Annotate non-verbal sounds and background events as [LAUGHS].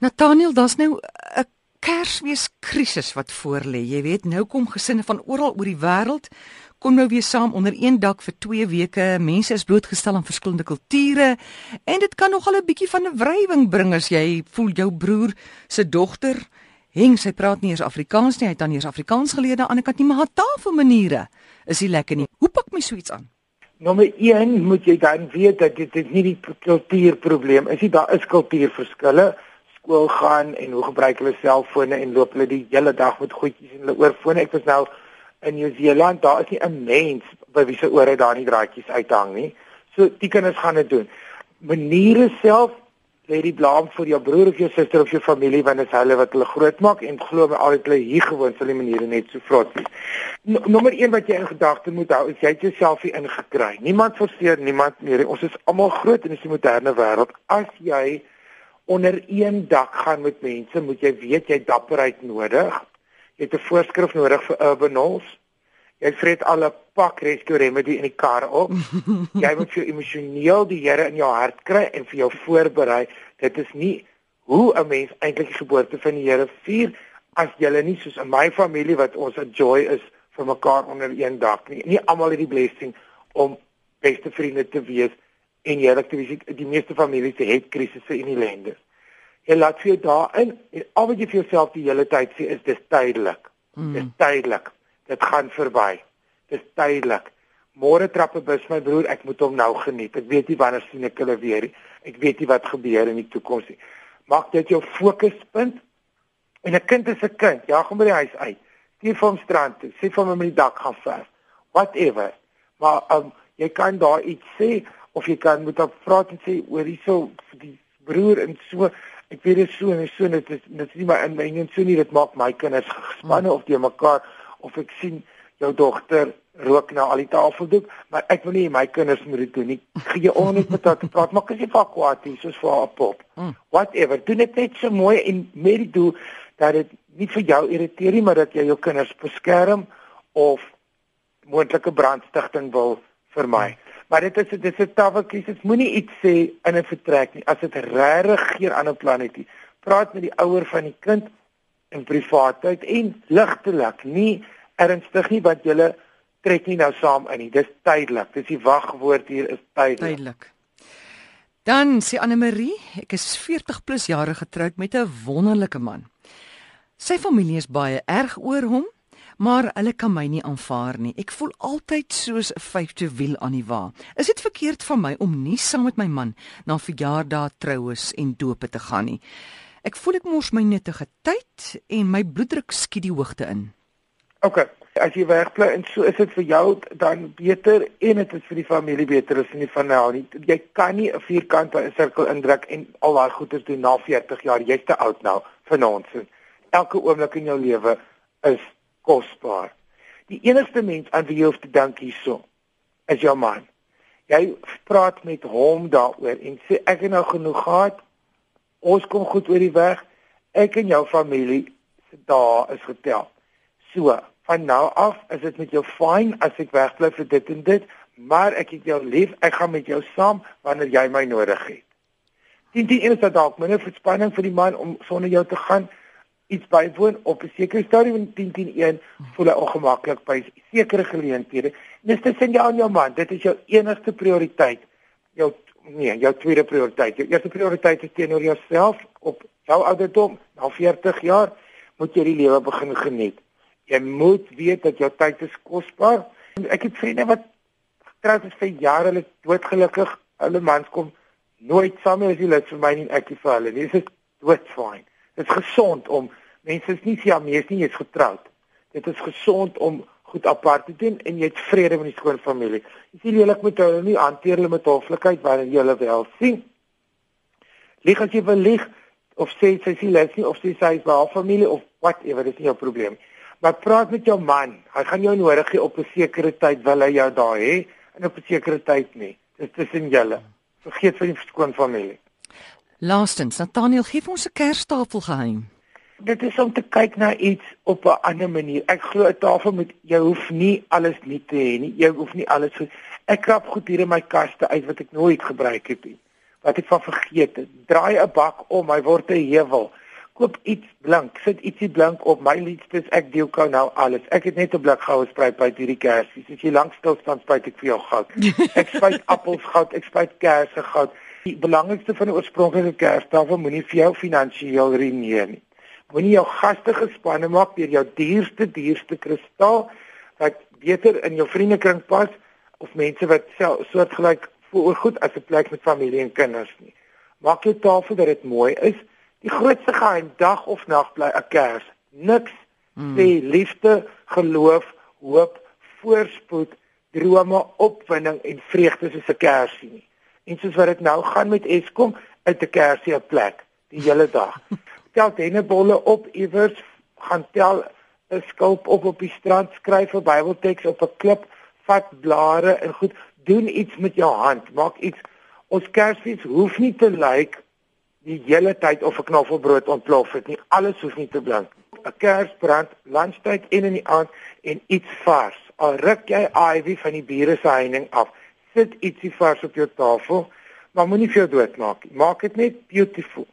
Nathaniel, daar's nou 'n Kersfeeskrisis wat voorlê. Jy weet, nou kom gesinne van oral oor die wêreld kom nou weer saam onder een dak vir 2 weke. Mense is blootgestel aan verskillende kulture en dit kan nogal 'n bietjie van 'n wrywing bring as jy voel jou broer se dogter Heng, sy praat nie eens Afrikaans nie, hy het dan eers Afrikaans geleer aan 'n ander kant nie, maar haar tafelmaniere is nie lekker nie. Hoe pak my so iets aan? Nommer 1 moet jy dan weet dat dit nie die kultuurprobleem is nie, daar is kultuurverskille skool gaan en hoe gebruik hulle selfone en loop hulle die hele dag met goedjies in hulle oorfone. Ek was nou in Nieu-Seeland, daar is nie 'n mens by wie se ore daar nie draadjies uithang nie. So die kinders gaan dit doen. Maniere self lê die blame vir jou broer of jou suster of jou familie wanneer dit hulle wat hulle grootmaak en glo my altyd hulle hier gewoon sal die maniere net so vrot wees. Nommer 1 wat jy in gedagte moet hou is jy het jouself hier ingekry. Niemand forceer niemand meer. Ons is almal groot in 'n moderne wêreld. As jy onder een dak gaan met mense, moet jy weet jy dapperheid nodig. Jy het 'n voorskrif nodig vir urbanols. Jy vreet al 'n pak rescue remedy in die kar op. [LAUGHS] jy moet vir emosioneel die Here in jou hart kry en vir jou voorberei. Dit is nie hoe 'n mens eintlik die geboorte van die Here vier as jy nie soos in my familie wat ons 'n joy is vir mekaar onder een dak nie. Nie almal het die blessing om beste vriende te wees en te wees, die meeste families het krisisse en ellende. Jy laat vir jou daarin en al wat jy vir jouself die hele tyd sê is dis tydelik. Mm. Dis tydelik. Dit gaan verby. Dis tydelik. Môre trap 'n bus my broer, ek moet hom nou geniet. Ek weet nie wanneer sien ek hulle weer nie. Ek weet nie wat gebeur in die toekoms nie. Maak dit jou fokuspunt. En 'n kind is 'n kind. Ja, gaan by die huis uit. Stuur vir hom strand toe. Sê vir hom om die dak gaan verf. Whatever. Maar um, jy kan daar iets sê of jy kan met hom praat en sê oor hierso die broer en so ek weet dit so en so dit is dit is nie maar in my en so nie dit maak my kinders gespanne hmm. of die mekaar of ek sien jou dogter rook na al die tafeldoek maar ek wil nie my kinders moet dit doen nie gee jy onnet met haar te praat maak as jy vir kwaad is soos vir haar pop hmm. whatever doen dit net so mooi en met die doel dat dit nie vir jou irriteer nie maar dat jy jou kinders beskerm of moontlike brandstigting wil vermy hmm. Maar dit is dit is 'n taweltjie. Dit moenie iets sê in 'n vertrek nie. As dit regtig geen ander plan het nie. Praat met die ouer van die kind in privaatheid en ligtelik, nie ernstig nie wat julle trek nie nou saam in nie. Dis tydelik. Dis die wagwoord hier is tydelik. Tydelik. Dan sê Anne Marie, ek is 40 plus jare getroud met 'n wonderlike man. Sy familie is baie erg oor hom maar hulle kan my nie aanvaar nie. Ek voel altyd soos 'n vyfde wiel aan die wa. Is dit verkeerd van my om nie saam met my man na verjaardae, troues en dope te gaan nie? Ek voel ek mors my nuttige tyd en my bloeddruk skiet die hoogte in. OK, as jy wegbly en so is dit vir jou dan beter en dit is vir die familie beter as nie van nou nie. Jy kan nie 'n vierkant by 'n sirkel indruk en al daai goeders doen na 40 jaar. Jy's te oud nou vir nonsens. Elke oomblik in jou lewe is kosbaar. Die enigste mens aan wie jy hoef te dank hierso is jou man. Jy praat met hom daaroor en sê ek het nou genoeg gehad. Ons kom goed oor die weg. Ek en jou familie se dae is getel. So, van nou af is dit met jou fyn as ek wegbly vir dit en dit, maar ek het jou lief. Ek gaan met jou saam wanneer jy my nodig het. Dien die enigste dalk minder verspanning vir die man om sonder jou te gaan iets bywoon op 'n sekere stadium in 101 voel hy ongemaklik by sekere geleenthede. Dis tussen jou en jou man, dit is jou enigste prioriteit. Jou nee, jou tweede prioriteit. Jou eerste prioriteit is teenoor jouself op jou ouderdom, na 40 jaar moet jy die lewe begin geniet. Jy moet weet dat jou tyd is kosbaar. Ek het vriende wat getroud is vir jare, hulle doodgelukkig, hulle mans kom nooit saam met hulle vir my nie ek vir hulle. Dis is doodfyn. Dit is gesond om mense is nie siamees nie, jy's getroud. Dit is gesond om goed apart te doen en jy het vrede met die skoon familie. Jy sien jy moet hulle nie hanteer hulle met hoflikheid wanneer jy hulle wel sien. Lieg as jy wil lieg of sê sy sien les nie of sy sê sy haar familie of whatever, dis nie jou probleem. Maar praat met jou man. Hy gaan jou nodig hê op 'n sekere tyd wil hy jou daar hê en op 'n sekere tyd nie. Dis tussen julle. Vergeet van die skoon familie. Laastens, Nathaniel gee ons 'n kerstafel geheim dit is om te kyk na iets op 'n ander manier. Ek glo 'n tafel moet jy hoef nie alles nie te hê nie. Jy hoef nie alles so Ek krap goed hier in my kaste uit wat ek nooit gebruik het nie. wat ek van vergeet het. Draai 'n bak om, hy word 'n heuwel. Koop iets blink, sit ietsie blink op. My liefste is ek deel gou nou alles. Ek het net 'n blik goue spruit by hierdie kersies. As jy lank stil staan, spruit ek vir jou goud. [LAUGHS] Ek spruit appels goud, ek spruit kersse goud. Die belangrikste van 'n oorspronklike kerstafel moenie vir jou finansiëel ruïneer nie. Moenie jou gaste gespanne maak deur jou duurste duurste kristaal wat beter in jou vriendekring pas of mense wat self soortgelyk voel goed as 'n plek met familie en kinders nie. Maak jou tafel dat dit mooi is. Die grootste geheim dag of nag bly 'n kers. Niks hmm. sê liefde, geloof, hoop, voorspoed, drome, opwinding en vreugde soos 'n kersie nie. En soos wat dit nou gaan met Eskom, uit 'n kersie 'n plek die hele dag. [LAUGHS] Tel dennebolle op iewers, gaan tel 'n skulp op op die strand, skryf 'n Bybelteks op 'n klip, vat blare en goed doen iets met jou hand, maak iets. Ons Kersfees hoef nie te lyk like die hele tyd of 'n knoffelbrood ontplof het nie. Alles hoef nie te blink. 'n Kersbrand, lunchtyd en in die aand en iets vars. Al ruk jy ivy van die bure se heining af, sit ietsie vars op jou tafel, maar moenie veel doodmaak nie. Maak dit net beautiful.